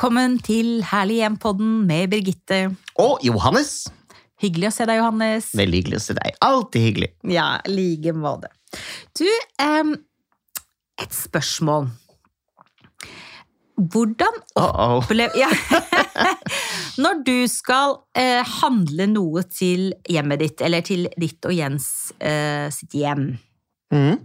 Velkommen til Herlig hjem-podden med Birgitte. Og Johannes. Hyggelig å se deg, Johannes. Veldig hyggelig å se deg. Alltid hyggelig. Ja, like måte. Du, em, et spørsmål. Hvordan Uh -oh. opplever ja. Når du skal eh, handle noe til hjemmet ditt, eller til ditt og Jens eh, sitt hjem mm.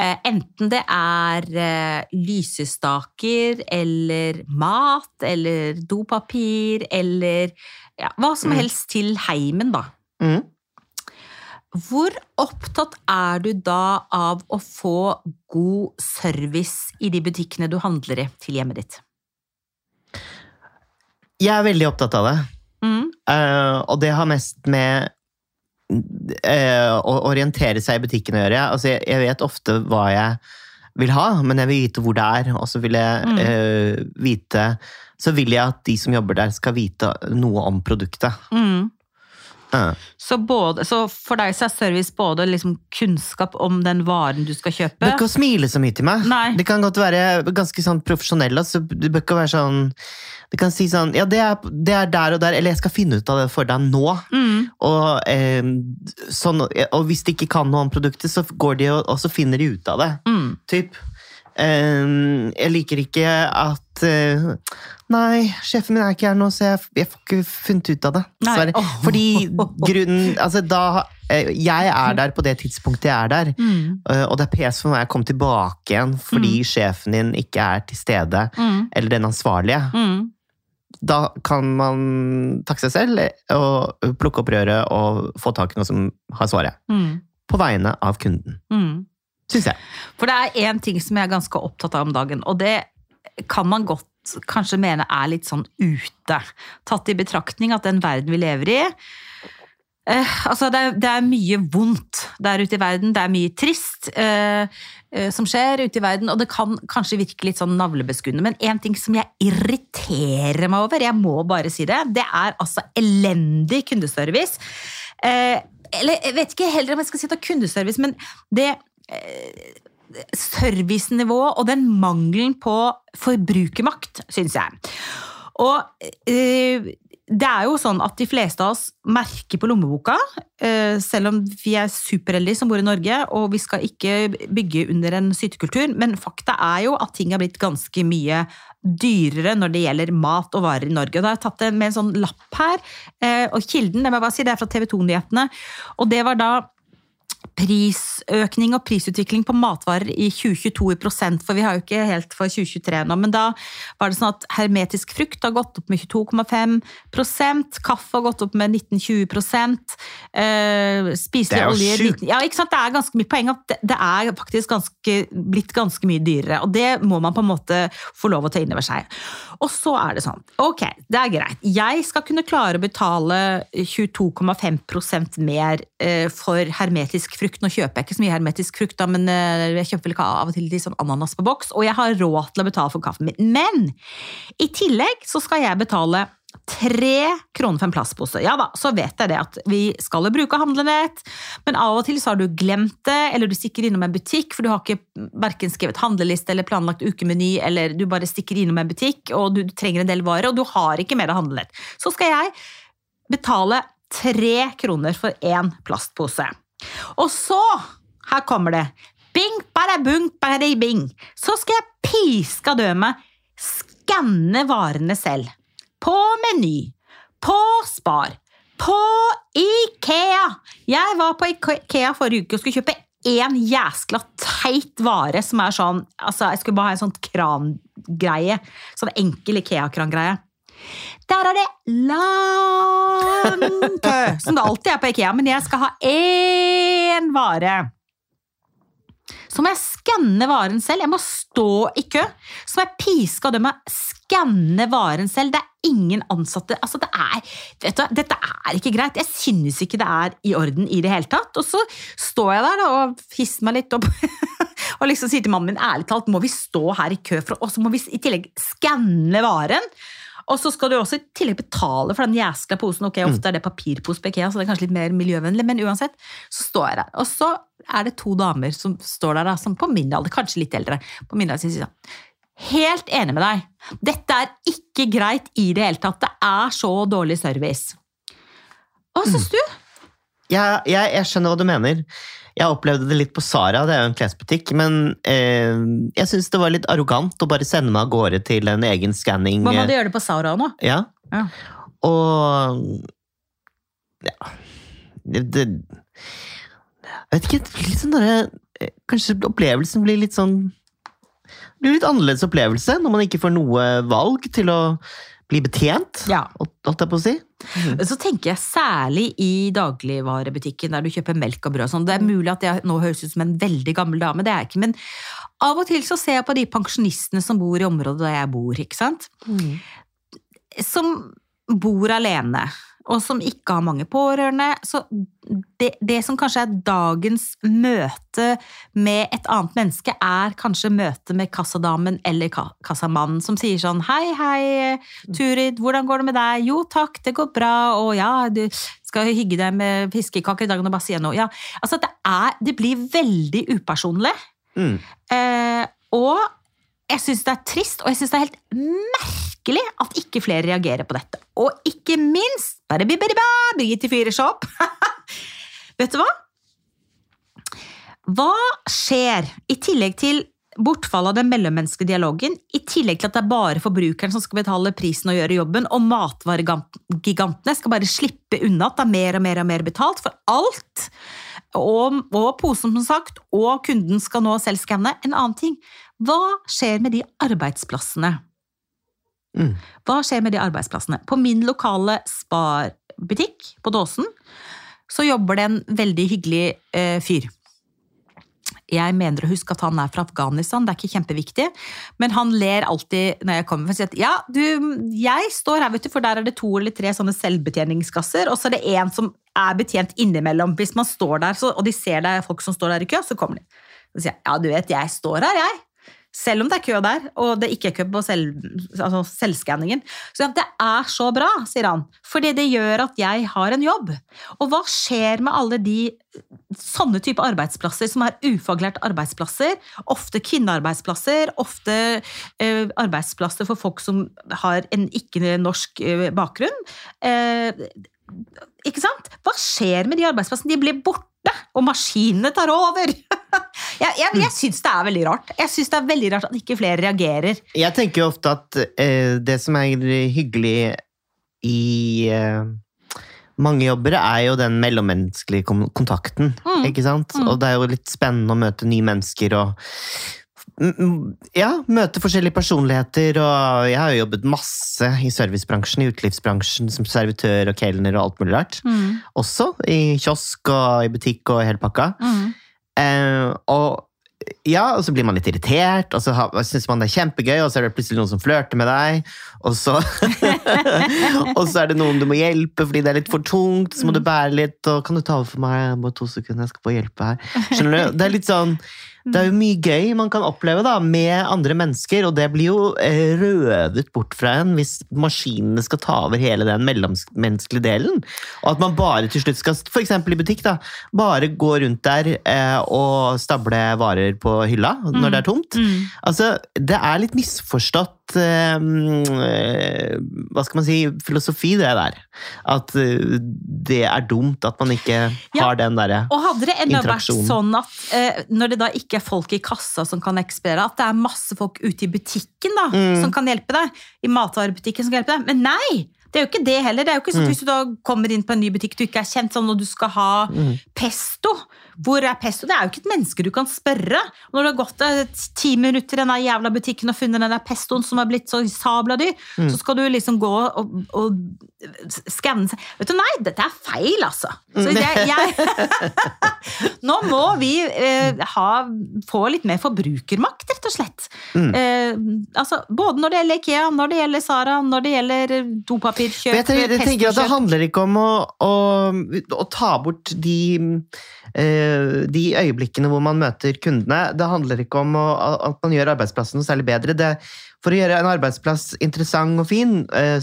Eh, enten det er eh, lysestaker eller mat eller dopapir eller ja, hva som Mm. helst til heimen, da. Mm. Hvor opptatt er du da av å få god service i de butikkene du handler i til hjemmet ditt? Jeg er veldig opptatt av det. Mm. Uh, og det har mest med å orientere seg i butikken å gjøre. Altså, jeg, jeg vet ofte hva jeg vil ha, men jeg vil vite hvor det er. Og så vil jeg Mm. eh, vite Så vil jeg at de som jobber der, skal vite noe om produktet. Mm. Så, både, så for deg så er service både liksom kunnskap om den varen du skal Du kjøpe bør ikke smile så mye til meg. Nei. Det kan godt være ganske sånn profesjonell. Altså. Du bør ikke være sånn Du kan si sånn Ja, det er, det er der og der, eller jeg skal finne ut av det for deg nå. mm. Og, eh, sånn, og hvis de ikke kan noe om produktet, så går de og, og så finner de ut av det. Mm. Typ. Eh, jeg liker ikke at eh, Nei, sjefen min er ikke her nå, så jeg, jeg får ikke funnet ut av det. Dessverre. Åh. Fordi grunnen Altså, da eh, Jeg er der på det tidspunktet jeg er der. Mm. eh, Og det er pes for meg å komme tilbake igjen fordi sjefen din ikke er til stede. Mm. Eller den ansvarlige. Mm. Da kan man takke seg selv og plukke opp røret og få tak i noe som har svaret. Mm. På vegne av kunden. Syns jeg. For det er én ting som jeg er ganske opptatt av om dagen, og det kan man godt kanskje mene er litt sånn ute. Tatt i betraktning at den verden vi lever i eh, altså det, er, det er mye vondt der ute i verden, det er mye trist eh, eh, som skjer ute i verden, og det kan kanskje virke litt sånn navlebeskuende, men én ting som jeg irriterer meg over, jeg må bare si det, det er altså elendig kundeservice. Eh, eller jeg vet ikke heller om jeg skal si det er kundeservice, men det servicenivået og den mangelen på forbrukermakt, syns jeg. Og eh, det er jo sånn at de fleste av oss merker på lommeboka, eh, selv om vi er superheldige som bor i Norge, og vi skal ikke bygge under en sytekultur, men fakta er jo at ting har blitt ganske mye dyrere når det gjelder mat og varer i Norge. Og da har jeg tatt det med en sånn lapp her, eh, og kilden, det må jeg bare si, det er fra TV 2-nyhetene, og det var da prisøkning og prisutvikling på matvarer i 2022 i prosent, for vi har jo ikke helt for 2023 nå, men da var det sånn at hermetisk frukt har gått opp med 22,5% kaffe har gått opp med 19-20 eh, Det spiselige er jo oljer sjukt. Ja. Det er ganske mye poeng at det, det er faktisk ganske, blitt ganske mye dyrere, og det må man på en måte få lov å ta inn over seg. Og så er det sånn, ok, det er greit, jeg skal kunne klare å betale 22,5 mer eh, for hermetisk frukt. Nå kjøper jeg ikke så mye hermetisk frukt, da, men eh, jeg kjøper vel av og til litt sånn ananas på boks, og jeg har råd til å betale for kaffen min. Men i tillegg så skal jeg betale Tre kroner for en plastpose. Ja da, så vet jeg det at vi skal bruke handlenett, men av og til så har du glemt det, eller du stikker innom en butikk, for du har ikke hverken skrevet handleliste eller planlagt ukemeny, eller du bare stikker innom en butikk, og du trenger en del varer, og du har ikke mer handlenett. Så skal jeg betale tre kroner for én plastpose. Og så, her kommer det, bing, bada, bung, bada, bing, så skal jeg piska døme skanne varene selv. På Meny, på Spar, på Ikea. Jeg var på Ikea forrige uke og skulle kjøpe én jæskla teit vare som er sånn Altså, jeg skulle bare ha en sånn krangreie. Sånn enkel Ikea-krangreie. Der er det lang kø, som det alltid er på Ikea, men jeg skal ha én vare. Så må jeg skanne varen selv. Jeg må stå i kø. Så må jeg piske og dømme skanne varen selv. Det er ingen ansatte altså det er, du, Dette er ikke greit. Jeg synes ikke det er i orden i det hele tatt. Og så står jeg der da, og hisser meg litt opp og liksom sier til mannen min ærlig talt, må vi stå her i kø, for, og så må vi i tillegg skanne varen. Og så skal du også i tillegg betale for den jæskla posen. Ok, Ofte er det papirpose på Ikea, så det er kanskje litt mer miljøvennlig, men uansett, så står jeg der. Og så er det to damer som står der, da, som på min alder, kanskje litt eldre, på min alder, sier sånn Helt enig med deg. Dette er ikke greit i det hele tatt. Det er så dårlig service. Hva syns du? Ja, jeg, jeg skjønner hva du mener. Jeg opplevde det litt på Sara, det er jo en klesbutikk, men eh, jeg syns det var litt arrogant å bare sende meg av gårde til en egen skanning. Hva må du gjøre det på Sara nå? Ja. Ja. Og Ja. Det, det Jeg vet ikke, litt sånn derre eh, Kanskje opplevelsen blir litt sånn Det blir litt annerledes opplevelse når man ikke får noe valg til å bli betjent, Ja. holdt jeg på å si. Så tenker jeg særlig i dagligvarebutikken der du kjøper melk og brød. Sånn. Det er mulig at jeg nå høres ut som en veldig gammel dame, det er jeg ikke. Men av og til så ser jeg på de pensjonistene som bor i området der jeg bor. ikke sant? Som bor alene, og som ikke har mange pårørende. Så det, det som kanskje er dagens møte med et annet menneske, er kanskje møtet med kassadamen eller kassamannen som sier sånn Hei, hei, Turid, hvordan går det med deg? Jo takk, det går bra. Og ja, du skal hygge deg med fiskekaker i dag og bare si noe. Ja, altså det, er, det blir veldig upersonlig. Mm. Eh, og jeg syns det er trist, og jeg syns det er helt merkelig at ikke flere reagerer på dette. Og ikke minst Birgitte Fyreshop. Vet du hva? Hva skjer i tillegg til bortfall av den mellommenneskelige dialogen, i tillegg til at det er bare forbrukeren som skal betale prisen og gjøre jobben, og matvaregigantene skal bare slippe unna at det er mer og mer og mer betalt for alt, og, og posen som sagt, og kunden skal nå selv skanne. En annen ting, hva skjer med de arbeidsplassene? Mm. Hva skjer med de arbeidsplassene? På min lokale Spar-butikk på Dåsen så jobber det en veldig hyggelig eh, fyr. Jeg mener å huske at han er fra Afghanistan, det er ikke kjempeviktig. Men han ler alltid når jeg kommer. For å si at, ja, du, jeg står her, vet du, for der er det to eller tre sånne selvbetjeningskasser, og så er det en som er betjent innimellom. Hvis man står der, så, og de ser det folk som står der i kø, så kommer de. Så sier jeg, ja, du vet, jeg står her, jeg. Selv om det er kø der, og det ikke er kø på selv, altså selvskanningen. Så det er så bra, sier han, fordi det gjør at jeg har en jobb. Og hva skjer med alle de sånne type arbeidsplasser som er ufaglært arbeidsplasser? Ofte kvinnearbeidsplasser, ofte eh, arbeidsplasser for folk som har en ikke-norsk eh, bakgrunn. Eh, ikke sant? Hva skjer med de arbeidsplassene? De blir borte, og maskinene tar over! jeg jeg, jeg syns det er veldig rart. Jeg synes det er veldig rart at ikke flere reagerer. Jeg tenker jo ofte at eh, det som er hyggelig i eh, mange jobber, er jo den mellommenneskelige kontakten. Mm. Ikke sant? Mm. Og det er jo litt spennende å møte nye mennesker og ja, møte forskjellige personligheter. Og jeg har jo jobbet masse i servicebransjen, i utelivsbransjen, som servitør og kelner og alt mulig rart. Mm. Også i kiosk og i butikk og hele pakka. Mm. Eh, og ja, og så blir man litt irritert, og så syns man det er kjempegøy, og så er det plutselig noen som flørter med deg, og så Og så er det noen du må hjelpe fordi det er litt for tungt, så må du bære litt, og kan du ta over for meg bare to sekunder, jeg skal få hjelpe her. Skjønner du? Det er litt sånn det er jo mye gøy man kan oppleve da, med andre mennesker, og det blir jo eh, røvet bort fra en hvis maskinene skal ta over hele den mellommenneskelige delen. Og at man bare til slutt skal, f.eks. i butikk, da, bare gå rundt der eh, og stable varer på hylla når det er tomt. Mm. Altså, det er litt misforstått eh, eh, Hva skal man si filosofi, det der. At eh, det er dumt at man ikke Ja. har den derre Og hadde det enda vært sånn at eh, når det da ikke er folk i kassa som kan ekspedere, at det er masse folk ute i butikken da, Mm. som kan hjelpe deg, i matvarebutikken som kan hjelpe deg, men nei! Det er jo ikke det heller. Det er jo ikke sånn at Mm. Hvis du da kommer inn på en ny butikk du ikke er kjent, sånn, og du skal ha Mm. pesto Hvor er pesto? Det er jo ikke et menneske du kan spørre. Og når du har gått ti minutter i den jævla butikken og funnet den der pestoen som er blitt så sabla dyr, Mm. så skal du liksom gå og, og skanne seg Vet du, nei, dette er feil, altså. Så Mm. jeg, jeg Nå må vi eh, ha, få litt mer forbrukermakt, rett og slett. Mm. Eh, altså, både når det gjelder Ikea, når det gjelder Sara, når det gjelder dopapirkjøp, Men jeg, tenker, at det handler ikke om å, å, å ta bort de, de øyeblikkene hvor man møter kundene. Det handler ikke om at man gjør arbeidsplassen noe særlig bedre. Det, for å gjøre en arbeidsplass interessant og fin, eh,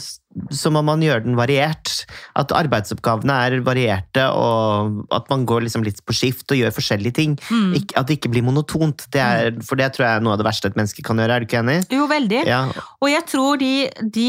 så må man gjøre den variert. At arbeidsoppgavene er varierte, og at man går liksom litt på skift og gjør forskjellige ting. Mm. At det ikke blir monotont. Det er, for det tror jeg er noe av det verste et menneske kan gjøre. Er du ikke enig? Jo, veldig. Ja. Og jeg tror de, de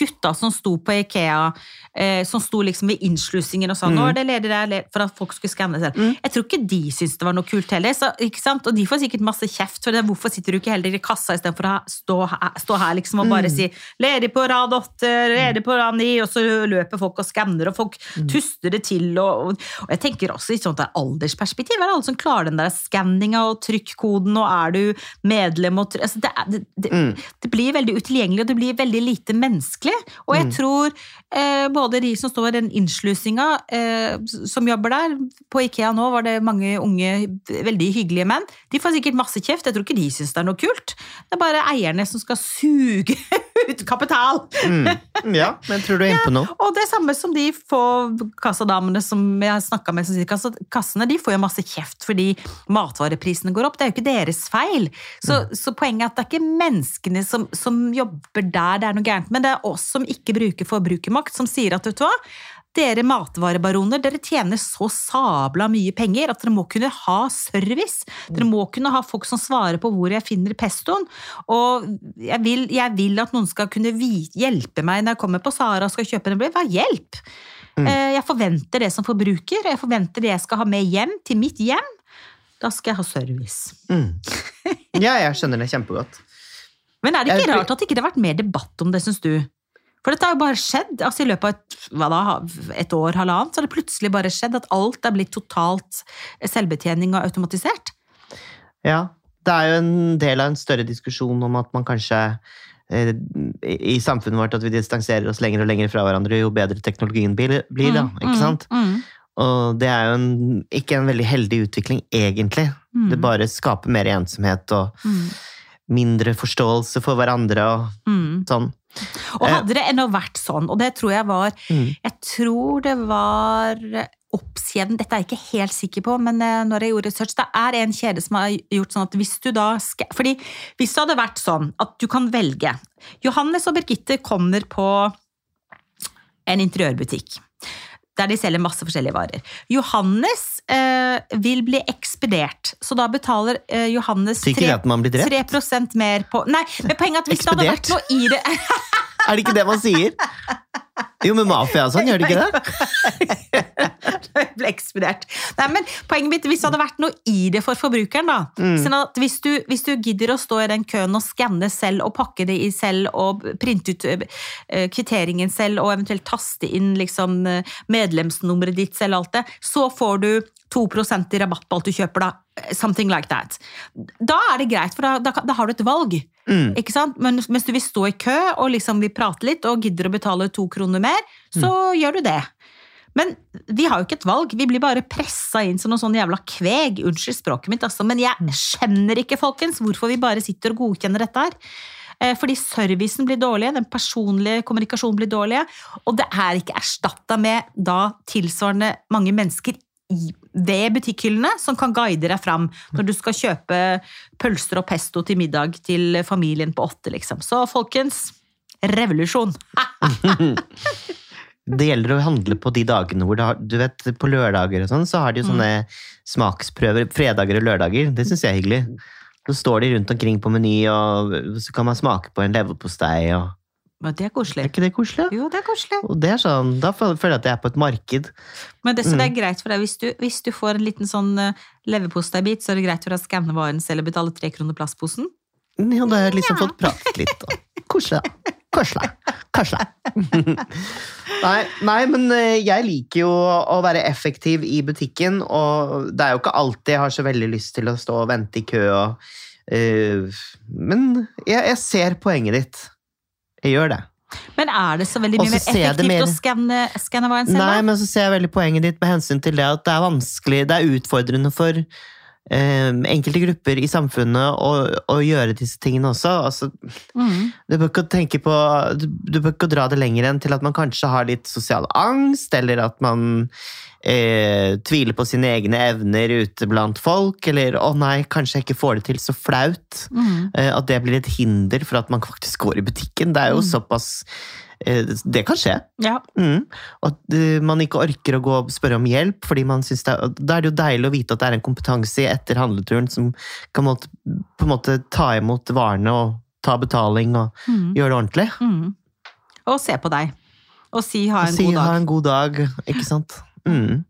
gutta som sto på Ikea, eh, som sto liksom ved innslussingen og sa nå er det ledig der for at folk skulle skanne selv. Jeg tror ikke de syntes det var noe kult heller. Så? Og de får sikkert masse kjeft for det. Hvorfor sitter du ikke heller i kassa istedenfor å stå, her- stå her liksom og bare si 'ledig på rad åtte', 'ledig på rad ni', og så løper folk og skanner, og folk tuster det til. Og, og, jeg tenker også i sånt der aldersperspektiv, er det alle som klarer den der skanninga og trykkoden, og er du medlem og altså det, det, det, mm. det blir veldig utilgjengelig, og det blir veldig lite menneskelig. Og jeg tror eh, både de som står i den innslusinga, eh, som jobber der, på Ikea nå var det mange unge, veldig hyggelige menn, de får sikkert masse kjeft. Jeg tror ikke de syns det er noe kult. Det er bare eierne som skal suge ut kapital. Mm. ja, men tror du er inne på noe. Og det er samme som de få kassadamene som jeg har snakka med, som sier kassene, de får jo masse kjeft fordi matvareprisene går opp. Det er jo ikke deres feil. Så, så poenget er at det er ikke menneskene som, som jobber der det er noe gærent, men det er oss som ikke bruker forbrukermakt, som sier at vet du hva, dere matvarebaroner, dere tjener så sabla mye penger at dere må kunne ha service. Dere må kunne ha folk som svarer på hvor jeg finner pestoen. Og jeg vil, jeg vil at noen skal kunne hjelpe meg når jeg kommer på Sara og skal kjøpe en brev. Hva hjelp? Mm. Jeg forventer det som forbruker, jeg forventer det jeg skal ha med hjem til mitt hjem. Da skal jeg ha service. Mm. Ja, jeg skjønner det kjempegodt. Men er det ikke Jeg- rart at det ikke har vært mer debatt om det, syns du? For dette har jo bare skjedd. altså I løpet av et, da, et år, halvannet, så har det plutselig bare skjedd at alt er blitt totalt selvbetjening og automatisert. Ja, det er jo en del av en større diskusjon om at man kanskje eh, i samfunnet vårt at vi distanserer oss lenger og lenger fra hverandre jo bedre teknologien blir, da, Mm, ikke mm, sant? Mm, Og det er jo en, ikke en veldig heldig utvikling, egentlig. Mm. Det bare skaper mer ensomhet og mm, mindre forståelse for hverandre og mm. sånn. Og hadde det ennå vært sånn, og det tror jeg var Mm. Jeg tror det var oppskjeden, dette er jeg ikke helt sikker på, men eh, når jeg gjorde research, det er en kjede som har gjort sånn at hvis du da skal Fordi hvis det hadde vært sånn at du kan velge Johannes og Birgitte kommer på en interiørbutikk. Der de selger masse forskjellige varer. Johannes eh, vil bli ekspedert, så da betaler eh, Johannes Sier ikke det at man blir drept? 3 mer på Nei, men poenget er at hvis det hadde vært noe i det Er det ikke det man sier? Jo, med mafia og sånn, gjør det ikke det? Jeg ble ekspedert. Nei, men poenget mitt, Hvis det hadde vært noe i det for forbrukeren da, Mm. sånn at hvis du, hvis du gidder å stå i den køen og skanne selv og pakke det i selv og printe ut eh, kvitteringen selv og eventuelt taste inn liksom, eh, medlemsnummeret ditt selv, alt det, så får du 2 i rabatt på alt du kjøper. da. Something like that. Da er det greit, for da, da, da har du et valg. Mm. Ikke sant? Men mens du vil stå i kø og liksom vil prate litt og gidder å betale to kroner mer, så gjør du det. Men vi har jo ikke et valg, vi blir bare pressa inn som noen sånn jævla kveg. Unnskyld språket mitt, altså, men jeg skjønner ikke, folkens, hvorfor vi bare sitter og godkjenner dette her. Eh, Fordi servicen blir dårlig, den personlige kommunikasjonen blir dårlig, og det er ikke erstatta med da tilsvarende mange mennesker i- ved butikkhyllene som kan guide deg fram når du skal kjøpe pølser og pesto til middag til familien på åtte, liksom. Så folkens, revolusjon! Det gjelder å handle på de dagene hvor har, du vet, på lørdager og sånn, så har de jo sånne smaksprøver fredager og lørdager. Det syns jeg er hyggelig. Så står de rundt omkring på Meny, og så kan man smake på en leverpostei. og Men det er Er koselig. ikke det koselig? Jo, det er koselig. Og det er sånn, Da føler jeg at jeg er på et marked. Men det, så det er greit for deg hvis du, hvis du får en liten sånn uh, leverposteibit, så er det greit for deg å skanne varen selv og betale tre kroner plastposen? Ja, da har jeg liksom fått pratet litt. Da. Koselig. da. Koselig. Koselig. nei, nei, men eh, jeg liker jo å være effektiv i butikken, og det er jo ikke alltid jeg har så veldig lyst til å stå og vente i kø. Og, uh, men jeg, jeg ser poenget ditt. Jeg gjør det. Men er det så veldig mye mer effektivt mer- å skanne, skanne en selv? Nei, men så ser jeg veldig poenget ditt med hensyn til det at det er vanskelig, det er utfordrende for eh, enkelte grupper i samfunnet å, å gjøre disse tingene også. Altså, Mm. Du bør ikke tenke på du, du bør ikke dra det lenger enn til at man kanskje har litt sosial angst, eller at man eh, tvile på sine egne evner ute blant folk, eller 'å nei, kanskje jeg ikke får det til', så flaut. Mm. Eh, at det blir et hinder for at man faktisk går i butikken. Det er jo Mm. såpass eh, Det kan skje. Ja. Mm. Og at eh, man ikke orker å gå og spørre om hjelp, fordi man synes det er, da er det jo deilig å vite at det er en kompetanse etter handleturen som kan måtte, på en måte ta imot varene og ta betaling og Mm. gjøre det ordentlig. Mm. Og se på deg. Og si ha Og en si god dag. ha en god dag, ikke sant? Mm.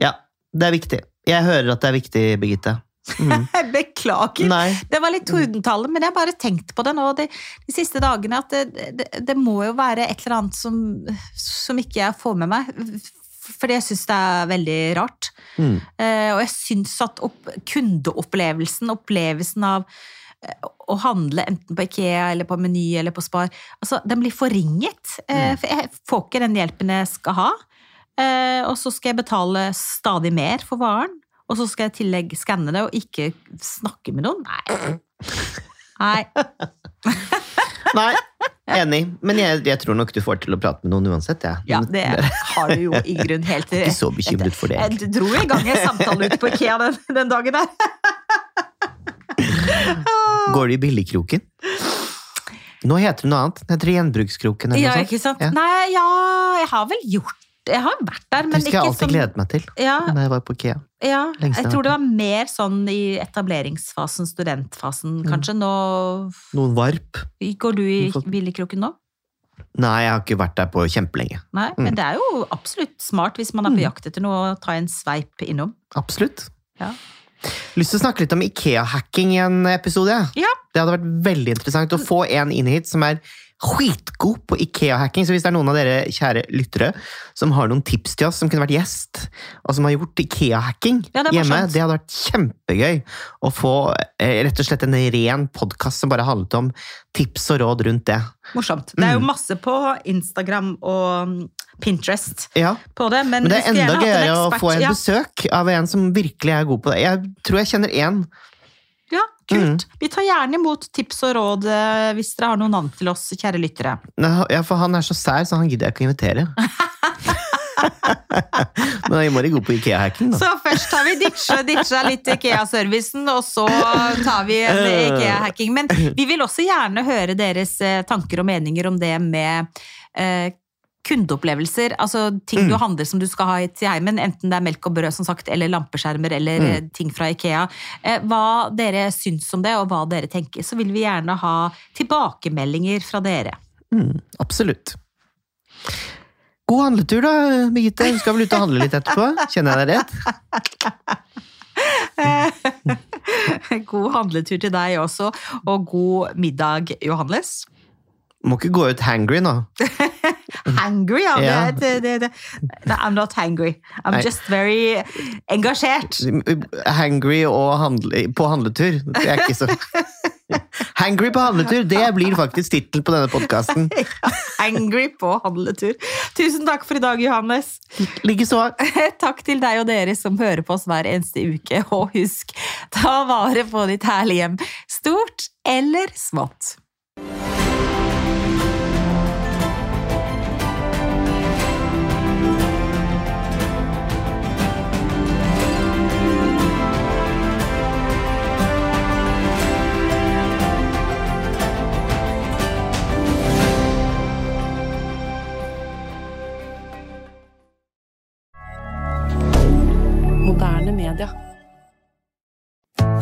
Ja, det er viktig. Jeg hører at det er viktig, Birgitte. Mm. Beklager. Nei. Det var litt tordentale, men jeg har bare tenkt på det nå de, de siste dagene. At det, det, det må jo være et eller annet som, som ikke jeg får med meg. Fordi jeg syns det er veldig rart. Mm. Eh, og jeg syns at opp, kundeopplevelsen, opplevelsen av eh, å handle enten på Ikea eller på Meny eller på Spar, altså, den blir forringet. Eh, Mm. for jeg får ikke den hjelpen jeg skal ha. Eh, og så skal jeg betale stadig mer for varen. Og så skal jeg i tillegg skanne det og ikke snakke med noen. Nei. Nei. Nei, enig. Men jeg, jeg tror nok du får til å prate med noen uansett. Ja, Ja, det har du jo i grunn helt Ikke så bekymret for det. egentlig. Jeg dro i gang en samtale ute på Ikea den, den dagen der. Går du i billigkroken? Nå heter det noe annet. Det heter Gjenbrukskroken. eller Ja, ikke sant? Ja. Nei, ja, jeg har vel gjort Jeg har vært der, men ikke sånn Det husker jeg alltid sånn gledet meg til ja, da jeg var på Ikea. ja. Jeg Jeg tror det var mer sånn i etableringsfasen, Mm. studentfasen, kanskje. Nå Noen varp. Går du i billigkroken nå? Nei, jeg har ikke vært der på kjempelenge. Nei, Mm. men det er jo absolutt smart hvis man er på Mm. jakt etter noe, å ta en sveip innom. Absolutt. Ja. Lyst til å snakke litt om Ikea-hacking i en episode. Ja. Det hadde vært veldig interessant å få en inn hit som er skitgod på Ikea-hacking. Så hvis det er noen av dere kjære lyttere som har noen tips til oss, som kunne vært gjest, og som har gjort Ikea-hacking Ja, hjemme, det hadde vært kjempegøy å få eh, rett og slett en ren podkast som bare handlet om tips og råd rundt det. Morsomt. Det er jo Mm. masse på Instagram og mm, Pinterest Ja, på det, men, Men det er enda gøyere å få en ja. besøk av en som virkelig er god på det. Jeg tror jeg kjenner én. Ja, kult. Mm. Vi tar gjerne imot tips og råd eh, hvis dere har noen navn til oss, kjære lyttere. Ja, for han er så sær, så han gidder jeg ikke å invitere. Men jeg må gå på Ikea-hacking, da. Så først har vi ditcha, ditcha litt Ikea-servicen, og så tar vi en Ikea-hacking. Men vi vil også gjerne høre deres eh, tanker og meninger om det med eh, kundeopplevelser. Altså ting du Mm. handler som du skal ha til heimen, enten det er melk og brød som sagt, eller lampeskjermer eller Mm. eh, ting fra Ikea. Eh, hva dere syns om det, og hva dere tenker. Så vil vi gjerne ha tilbakemeldinger fra dere. Mm, absolutt. God handletur, da, Birgitte. Du skal vel ut og handle litt etterpå? Kjenner jeg deg rett? God handletur til deg også, og god middag, Johannes. Må ikke gå ut hangry nå. Hangry, ja. Ja. Det, det, det, det. I'm not hangry. I'm Nei. just very engasjert. Hangry handle, på handletur. Det er ikke så Hangry på handletur, det blir faktisk tittelen på denne podkasten. Angry på handletur. Tusen takk for i dag, Johannes. Likeså. Takk til deg og dere som hører på oss hver eneste uke. Og husk, ta vare på ditt herlige hjem. Stort eller smått.